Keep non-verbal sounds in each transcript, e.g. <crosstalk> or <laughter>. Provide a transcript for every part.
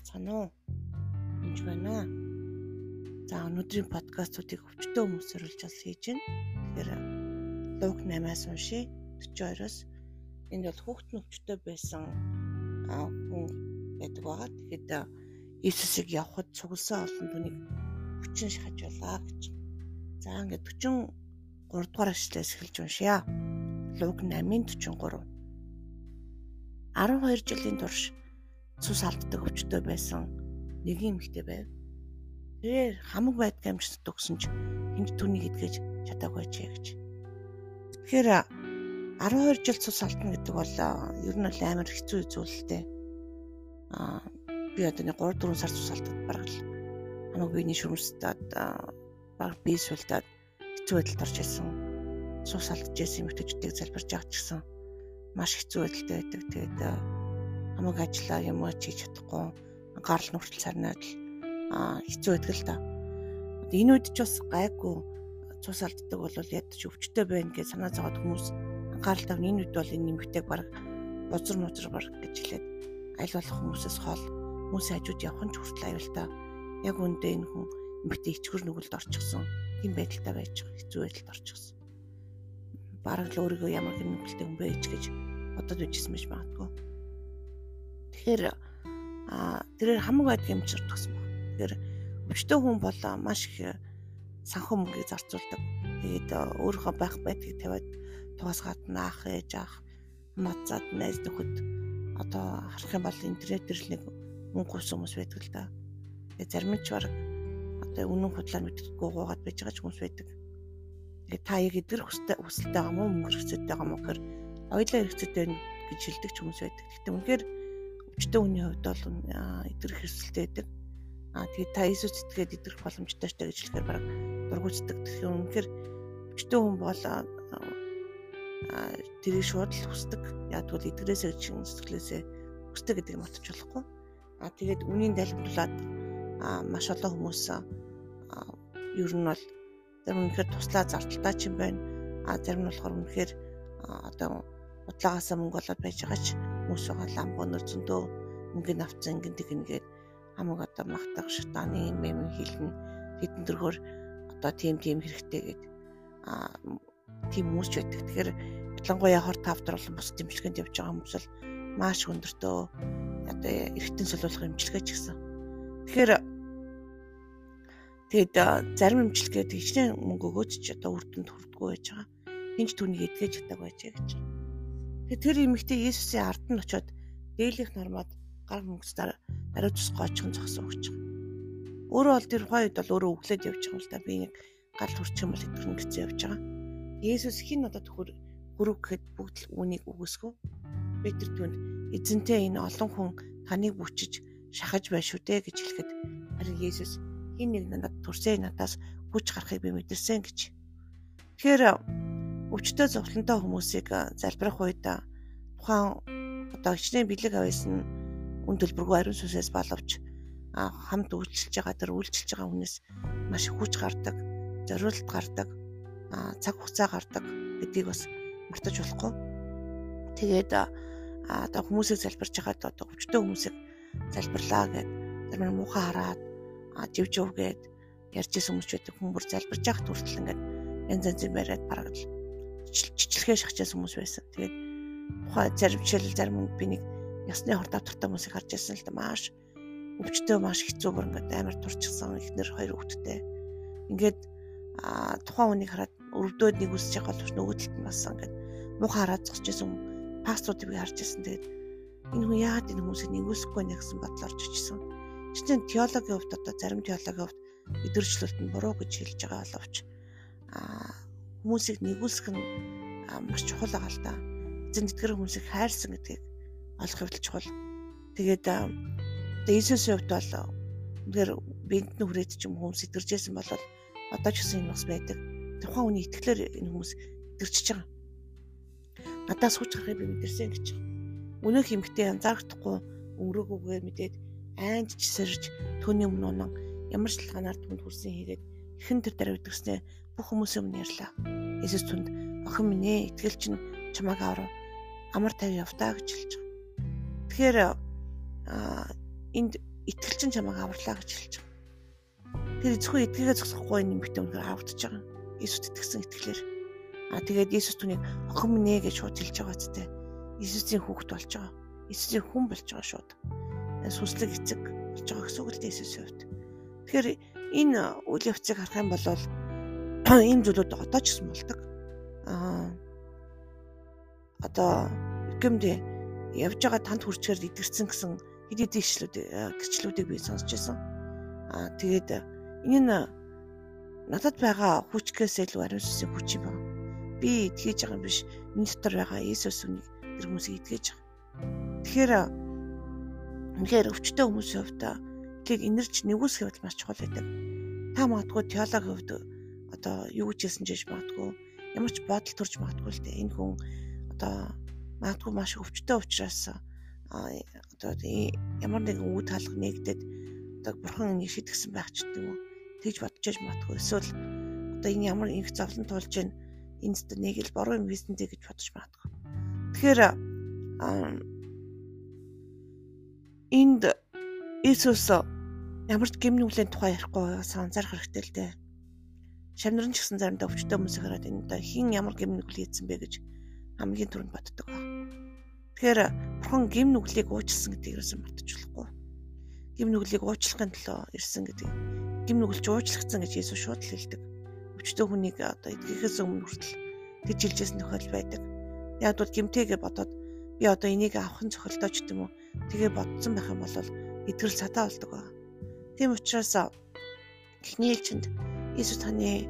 Яцгаана уу? Энд байна. За өнөөдрийн подкастуудыг өвчтөө хүмүүсээр болж бас хийж байна. Тэгэхээр Луг 8-аас уншия 42-оос энд бол хүүхэд нь өвчтөө байсан хүн байдаг байгаа. Тэгэхэд Иесусыг явхад цугласан олон түүнийг хүчин шахажуулаа гэж. За ингээд 43 дугаар эшлээс эхэлж уншия. Луг 8:43 12 жилийн турш цус алддаг өвчтөй байсан нэг юм ихтэй байв. Тэр хамаг байдг амжилт өгсөн ч энд түүнийг эдгэж чадаагүй ч гэж. Тэгэхээр 12 жил цус алдна гэдэг бол ер нь бол амар хэцүү зүйл л дээ. Аа би одоо нэг 3 4 сар цус алдаад бараг л хамаг биений шүмжтээд бараг бие сүлдээд хэцүү байдалд орж исэн. Цус алдж исэн юм хөтөжтэй залбирж байгаа ч гэсэн маш хэцүү байдалтай байдаг. Тэгээд хамаг ажиллаа юм уу хийж чадахгүй гарал нүртэл сарнаад л хэцүү байдаг л да. Энэ үед ч бас гайгүй цус алддаг бол ядч өвчтөй байна гэж санаа зовоод хүмүүс анхаарал тавь энэ үед бол энэ нэмэгтэйг баг бузар музар баг гэж хэлээд аль болох хүмүүсээс хол хүмүүсийн хажууд явах нь ч хүртэл аюултай. Яг үндэ энэ хүн нэмэгтэй ичгэр нүгэлд орчихсон. Тийм байдалтай байж хэцүү байдалд орчихсон. Бараг л өөрийгөө ямар хэм нүгэлтэй хүн байж гэж бодод үжсэн байж магадгүй. Тэгэхээр тэрээр хамаг байд хэмжир төгсөн баг. Тэгэхээр өвчтөө хүн бол маш их санхүү мөнгийг зарцуулдаг. Тэгээд өөрийнхөө байх байдгийг тавиад тугасгаад наах ээж ах мацаад найз нөхөд одоо харах юм бол интернет дээр л нэг мөнгө гуйсан хүмүүс байдаг л да. Тэгээд зарим нь ч баг одоо үнэн худлаар мэддэггүй гуугаад байж байгаа ч хүмүүс байдаг. Тэгээд та яг эдгэр хүстэй хүсэлтэй байгаа мó мөнгө хэрэгцээтэй байгаа мó гэхээр ойлоо хэрэгцээтэй гэж хэлдэг ч хүмүүс байдаг. Гэхдээ үнэхээр өвчтөн хүний хувьд бол эдгэр хэрэгцэлтэй байдаг. Аа тэгээд та Иесус итгээд эдгэрх боломжтой ч гэж хэлэхээр баг дургуйцдаг. Тэгэхээр үнэхээр өвчтөн хүн бол тэрийг шууд л хүсдэг. Яг бол эдгэрээсээ чин сэтгэлээсээ хүсдэг гэдэг нь матч болохгүй. Аа тэгээд үнийн далбарлаад маш олон хүмүүс ер нь бол зарим үнэхээр туслаа зардалтай ч юм байна. Аа зарим нь болохоор үнэхээр одоо удаагаасаа мөнгө болоод байж байгаа ч хүмүүс байгаа ламбонор зөндөө мөнгөний авцсан ингэн тэгнгээд хамаг одоо магтах шатааны юм юм хэлнэ хэдэн дөргөр одоо тийм тийм хэрэгтэй гээд а тийм хүмүүс ч байдаг. Тэгэхээр ялангуяа хор тавдар болон бус дэмжлэгэнд явж байгаа хүмүүс л маш өндөртөө одоо эргэтэн солиулах эмчилгээ ч гэсэн. Тэгэхээр тэгэд зарим эмчилгээд хичнээн мөнгө өгөөч ч одоо үр дүнд хүрдэггүй байж байгаа. Хинч түүнийг эдгэж чадаагүй байж байгаа гэж. Тэгээ тэр эмэгтэй Есүсийн ард нь очиод дээлийнх нормоод гар мөнгөс даруй тус гоочихын зогсоо өгч. Өөрөө бол тэр хойд бол өөрөө өглөөд явж байгаа л да. Би нэг гал хүрчих юм бол итгэн гэсэн явж байгаа. Есүс хин надад хөр хөрөг гэхэд бүгд л үүнийг үгүйсгөө. Би тэр түнд эзэнтэй энэ олон хүн таныг бүчиж шахаж байна шүү дээ гэж хэлэхэд харин Есүс хин нэг надад төрсэй надаас хүч гарахыг би мэдэрсэн гэж. Тэгэхээр өвчтөө зовлонтой хүмүүсийг залбирах үед тухайн одоо хичнээн бэлэг авсан үн төлбөргүй ариун сүнсээс боловч хамт үйлчилж байгаа тэр үйлчилж байгаа хүнээс маш хүч гардаг, зориулт гардаг, цаг хугацаа гардаг гэдгийг бас мартаж болохгүй. Тэгээд одоо хүмүүсийг залбирч байгаад одоо өвчтөө хүмүүсийг залбирлаа гэд тэр муухай хараад живжив гэд ярьж исэн хүмүүс байдаг хүн бүр залбирч байхад хүртэл ингээд янз янзын байраад бараг л чичлэгээ шахчихсан хүмүүс байсан. Тэгээд тухай зарим жишээл зарим би нэг ясны хор давтартай хүмүүсийг харж байсан л да маш өвчтөө маш хэцүү бүр ингээд амар турчсан ихнэр хоёр өвчтөй. Ингээд тухайн хүнийг хараад өрөвдөөд нэг үсэж байгаа боловч нөгөө талд нь бас ингээд муухай хараад зогсож байсан пасторуудыг харж байсан. Тэгээд энэ хүн яагаад энэ хүмүүсийг нэгүсэхгүй нэ гэсэн бодол орж ичсэн. Жишээ нь теологийн хувьд одоо зарим теологийн хувьд өдөржлөлт нь буруу гэж хэлж байгаа боловч а хүмүүсийг нэгүүлсэх нь маш чухал байгаа л да. Эзэн тэтгэр хүмүүсийг хайрсан гэдгийг олох хэвэл чухал. Тэгээд Иесусийн хувьд бол үнээр биед нь хүрээд ч юм хүмүүс итгэжсэн бол одоо ч гэсэн энэ бас байдаг. Тухайн хүний итгэлээр энэ хүмүүс итгэж байгаа. Надаас хүч гарахыг би мэдэрсэн гэж. Өнөөх эмгтээ анзаарахдаггүй өнгөрөөгүйгээр мэдээд айнж чисэрж түүний өмнө ямар ч шалтгаанаар түнд хүрсэн хийгээд ихэн тэр дараа үдгснээ бүх хүмүүсийн өмнө ярьлаа. Есүс түнд охин минь ээ итгэл чинь чамааг аврав. Амар тав явтаа гэж хэлж байгаа. Тэгэхээр энд итгэл чинь чамайг аварлаа гэж хэлж байгаа. Тэр зөвхөн итгээгээ зогсохгүй нэмэгтэй үнээр авагдаж байгаа. Иесуст итгэсэн итгэлээр. Аа тэгээд Иесус түүнийг охин минь ээ гэж шууд хэлж байгаа зү. Иесусийн хүүхэд болж байгаа. Иесусийн хүн болж байгаа шууд. Сүнслэг эцэг болж байгаа гэсэн үг л дээ Иесусийн хувьд. Тэгэхээр энэ үйл явцыг харах юм бол <clears throat> энэ зүйлүүд одоо ч гэсэн болдог. Аа одоо гэмдэ явж байгаа танд хүрчээр идэрсэн гэсэн хэд хэдэн ишлүүд гэрчлүүдийг би сонсч байсан. Аа тэгээд энэ нь надад байгаа хүчгээс илүү ариун сүнсийн хүч юм байна. Би итгэж байгаа юм биш. Миний дотор байгаа Иесус үнийг тэр хүмүүсийг итгэж байгаа. Тэгэхээр үнэхээр өвчтөе хүмүүсийн хувьд тийг инэрч нэгүсэх явдал маш чухал байдаг. Та магадгүй теологийн хувьд одоо юу гэж хэлсэн ч магадгүй ямар ч бодол төрж магадгүй л дээ. Энэ хүн одоо магадгүй маш өвчтөе учраас одоо ямар нэгэн үе таалга нэгдээд одоо бурхан энийг шийдгсэн байх ч гэдэг юм уу тэгж бодож магадгүй эсвэл одоо энэ ямар инх зовлон тулж байна энд нэг л бороо юм хийсэн дээ гэж бодож магадгүй тэгэхээр энд Иесус ямар ч гэмн нүглийн тухай ярихгүй санзаарах хэрэгтэй л дээ шамнарын ч гэсэн заримдаа өвчтөе хүмүүс хараад энэ одоо хин ямар гэмн нүгэл хийсэн бэ гэж хамгийн түрүүнд боддог. Тэгэхээр бурхан гим нүглийг уучлсан гэдгийг ерөөсөн мартаж болохгүй. Гим нүглийг уучлахын төлөө ирсэн гэдэг. Гим нүгэлж уучлагдсан гэж Есүс шууд л хэлдэг. Өвчтөө хүнийг одоо эдгээс өмнө хүртэл гэж жилжсэн тохиол байдаг. Яг бол гимтэйгээ бодоод би одоо энийг авахын цохилдоо ч гэдэм үү тэгээ бодсон байх юм бол эдгэрэл цатаа болдог ба. Тийм учраас эхний ээлжинд Иесус таны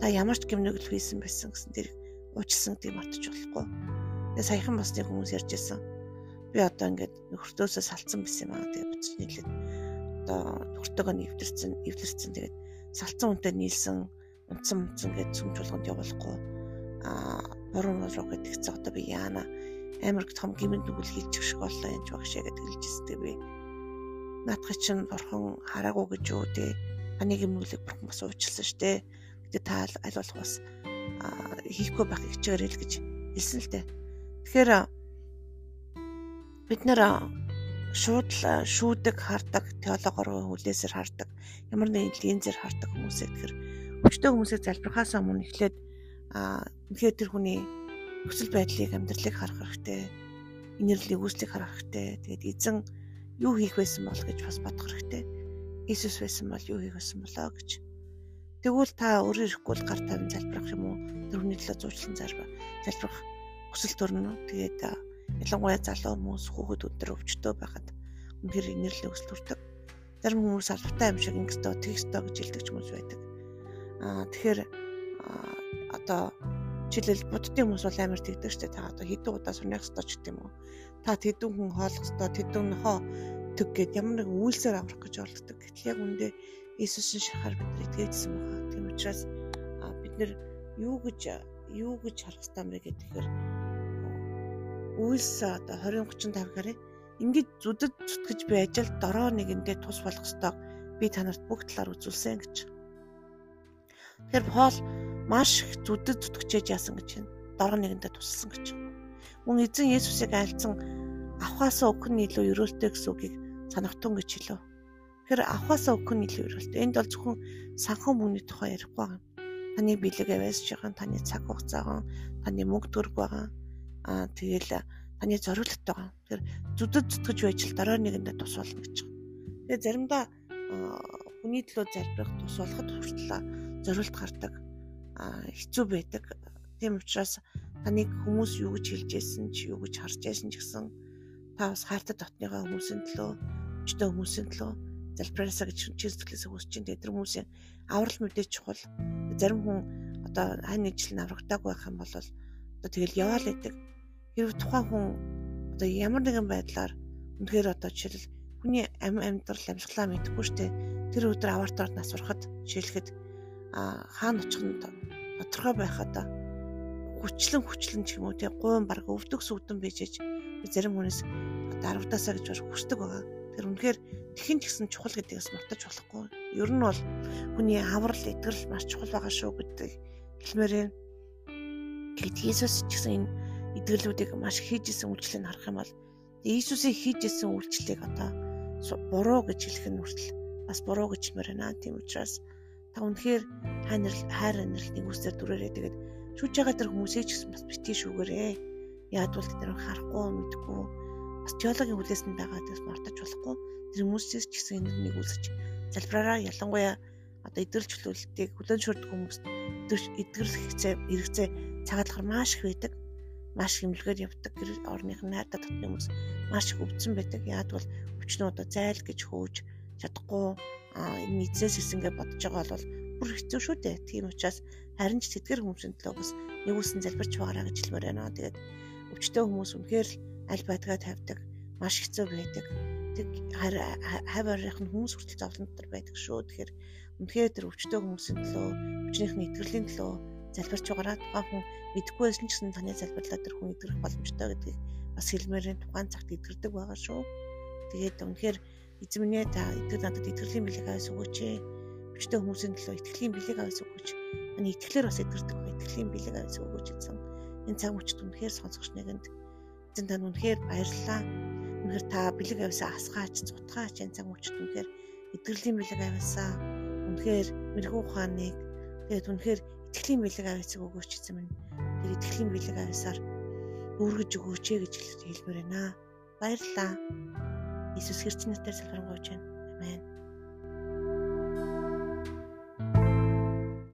та ямар ч гимнүгэл хийсэн байсан гэсэн тэр уучлсан гэдгийг мартаж болохгүй. Тэгээ саяхан бас нэг хүмүүс ярьж байсан. Би одоо ингээд нөхөртөөсөө салцсан байсан юм аа. Тэгээ буцаж нийлээд одоо нөхөртөөгөө нэвтэрсэн, эвлэрсэн. Тэгээд салцсан үнтэй нийлсэн, унтсан унтсан гэж сүмж болгонд явуулахгүй. Аа, буруу руу гэдэг хэвчээ одоо би яана амар том гимэнд нүгэл хийчих шиг боллоо энэ багшаа гэдэг хэлжсэн би. Наадхи чинь бурхан хараагүй гэж юу те. Таны гимнүглийг бурхан бас уучлсан штэ. Гэтэ та аль болох бас хийхгүй байх хичээгээр л гэж хэлсэн л дээ. Тэгэхээр бид нэр шууд л шүүдэг, хардаг, теологоор хүлээсээр хардаг, ямар нэгэн линзээр хардаг хүмүүсээ тэгэхээр өвчтөө хүмүүсийг залбирхаас өмнө эхлээд үнэхээр тэр хүний нөхцөл байдлыг амьдралыг харах хэрэгтэй. Инэрлийг үүслийг харах хэрэгтэй. Тэгээд эзэн юу хийх байсан бол гэж бас бодох хэрэгтэй. Иесус байсан бол юу хийх байсан болоо гэж Тэгвэл та өөрөө ирэхгүй л гар тавин залбирах юм уу? Төрөний төлөө зуучлан залбирах хүсэл төрнө. Тэгээд ялангуяа залуу хүмүүс хүүхэд өдөр өвчтөө байхад үнэхээр инэрлээ өсөл төрдөг. Зарим хүмүүс албатай юм шиг ингэстөө тэгстөө гэж хэлдэг хүмүүс байдаг. Аа тэгэхээр одоо жишээлбэл буддын хүмүүс бол амар тэгдэг штэ та одоо хэдэн удаа сурнах ёстой ч гэдэг юм уу. Та тэдэн хүн хоолох ёстой, тэдэн нохоо төг гэд ямар нэгэн үйлсээр аврах гэж оролдог. Гэтэл яг үндэ Иесусийн шахаар бид нар итгээжсэн байгаа. Тийм учраас бид нар юу гэж юу гэж харах бэ гэхээр үйлс одоо 20 35 гарыг ингээд зүдэд зүтгэж би ажил дороо нэгэндээ тус болох ёстой би танарт бүх талаар үзүүлсэн гэж. Тэгэхээр Пол маш их зүдэд зүтгэж яасан гэж байна. Дороо нэгэндээ тусалсан гэж. Мөн эзэн Есүсийг альцсан авахаасаа өгөх нь илүү өрөөлтэй гэсэн үгийг санахтун гэж хэлв. Тэгэхээр авахаасаа өгөх нь илүү өрөөлтэй. Энд бол зөвхөн санхан мөнгөний тухай ярихгүй байгаа. Таны бэлэг аваасж байгаа, таны цаг хугацаагаа, таны мөнгө төрг байгаа. Аа тэгэл таны зориулт байгаа. Тэгэхээр зүдэд зүтгэж байж л дараа нэгэндээ тус болно гэж байгаа. Тэгээ заримдаа хүний төлөө залбирах тус болоход хүртэл зориулт гардаг. Аа хэцүү байдаг. Тийм учраас таныг хүмүүс юу гэж хэлж байсан ч юу гэж харж байсан ч гэсэн та бас хайртай дотныхоо хүмүүсийн төлөө, өчтөө хүмүүсийн төлөө залбираасаа гэж чин сэтгэлээсээ хүсэж чинь тэр хүмүүсийн аврал мэдээж чухал. Зарим хүн одоо хань ижил нь аврагдаагүй байх юм бол одоо тэгэл яваал байдаг. Хэрвээ тухайн хүн одоо ямар нэгэн байдлаар үнэхээр одоо жишээл хүний ам амьдрал амьсгалаа мэдэхгүй штэ тэр өдөр авартаар нас урахад жишээлхэд хаана очих нь тодорхой байхад хүчлэн хүчлэн ч юм уу тэг гуйн баг өвдөг сүгдэн бийжэж зарим хүнээс одоо 10-даасаа гэж хүсдэг байгаа. Тэр үнэхээр Тэхэн ч гэсэн чухал гэдгээс мартаж болохгүй. Ер нь бол хүний аврал эдгэрэл маш чухал байгаа шүү гэдэг хэлмээр байна. Тэгэд Иесус ч гэсэн энэ эдгэрлүүдийг маш хийж исэн үйлчлэлийг харах юм бол Иесусыг хийж исэн үйлчлэлийг одоо буруу гэж хэлэх нь хүртэл бас буруу гэж мөрөнө. Тийм учраас та үнэхээр хайр хайр anirлын үсээр дүрээрээ тэгээд шүүж байгаа тэр хүмүүсээ ч гэсэн бас битгий шүүгээрээ. Яад бол тэр харахгүй мэдгүй бас теологийн хүлээсэнд байгаа тэгс мартаж болохгүй. Тэр хүмүүсээс ч гэсэн энэ нэг үсэж залбираараа ялангуяа одоо эдгэрч хүлээлтийг хүлэн шүрдэг хүмүүст эдгэрх хэрэгцээ хэрэгцээ цагаалгаар маш их байдаг. Маш хэмлэгээр явдаг. Гэр орных нь найдаа татны хүмүүс маш их өвдсөн байдаг. Яад бол одоо зайл гэж хөөж чадахгүй энэ эзэс хэсэнгээ бодож байгаа бол бүр хэцүү шүү дээ. Тийм учраас харин ч тэтгэр хүмүүсийн төлөө бас нэг үсэн залбирч байгаараа гэж хэлмээр байна. Тэгээд өвчтөө хүмүүс үнэхээр л аль байдгаа тавьдаг маш хэцүү байдаг. Тэг хав арих нь хүмүүс хүртэл зовлон дотор байдаг шүү. Тэгэхээр үнэхээр тэр өвчтөө хүмүүсийн төлөө өвчнийхний итгэлийн төлөө залбирч байгаараа тухайн хүн мэдгүй байсан ч гэсэн таны залбирлаа тэр хүн итгэх боломжтой гэдгийг бас хэлмээрэн тухайн цагт итгэрдэг байгаа шүү. Тэгээд үнэхээр эзэн минь та итгэл надад итгэлийн бэлэг аваас өгөөч ээ. Өвчтөө хүмүүсийн төлөө итгэлийн бэлэг аваас өгөөч. Аны итгэлээр бас эдгэрдэг ба итгэлийн бэлэг аваас өгөөж гэсэн. Энэ цаг мөчд үнэхээр сонсогч нэгэнд эзэн тань үнэхээр баярлалаа. Үнэхээр та бэлэг аваасаа асгаач, цутгаач энэ цаг мөчд үнэхээр эдгэрлийн бэлэг аваасаа үнэхээр мэрэгүү ухааныг тэгээд үнэхээр итгэлийн бэлэг аваас өгөөч эзэн минь. Тэр итгэлийн бэлэг аваасаар үүргэж өгөөч гэж хэлмээр байна. Баярлалаа. Иесус Христос нэрээр залбирanгуйч байна. Амен.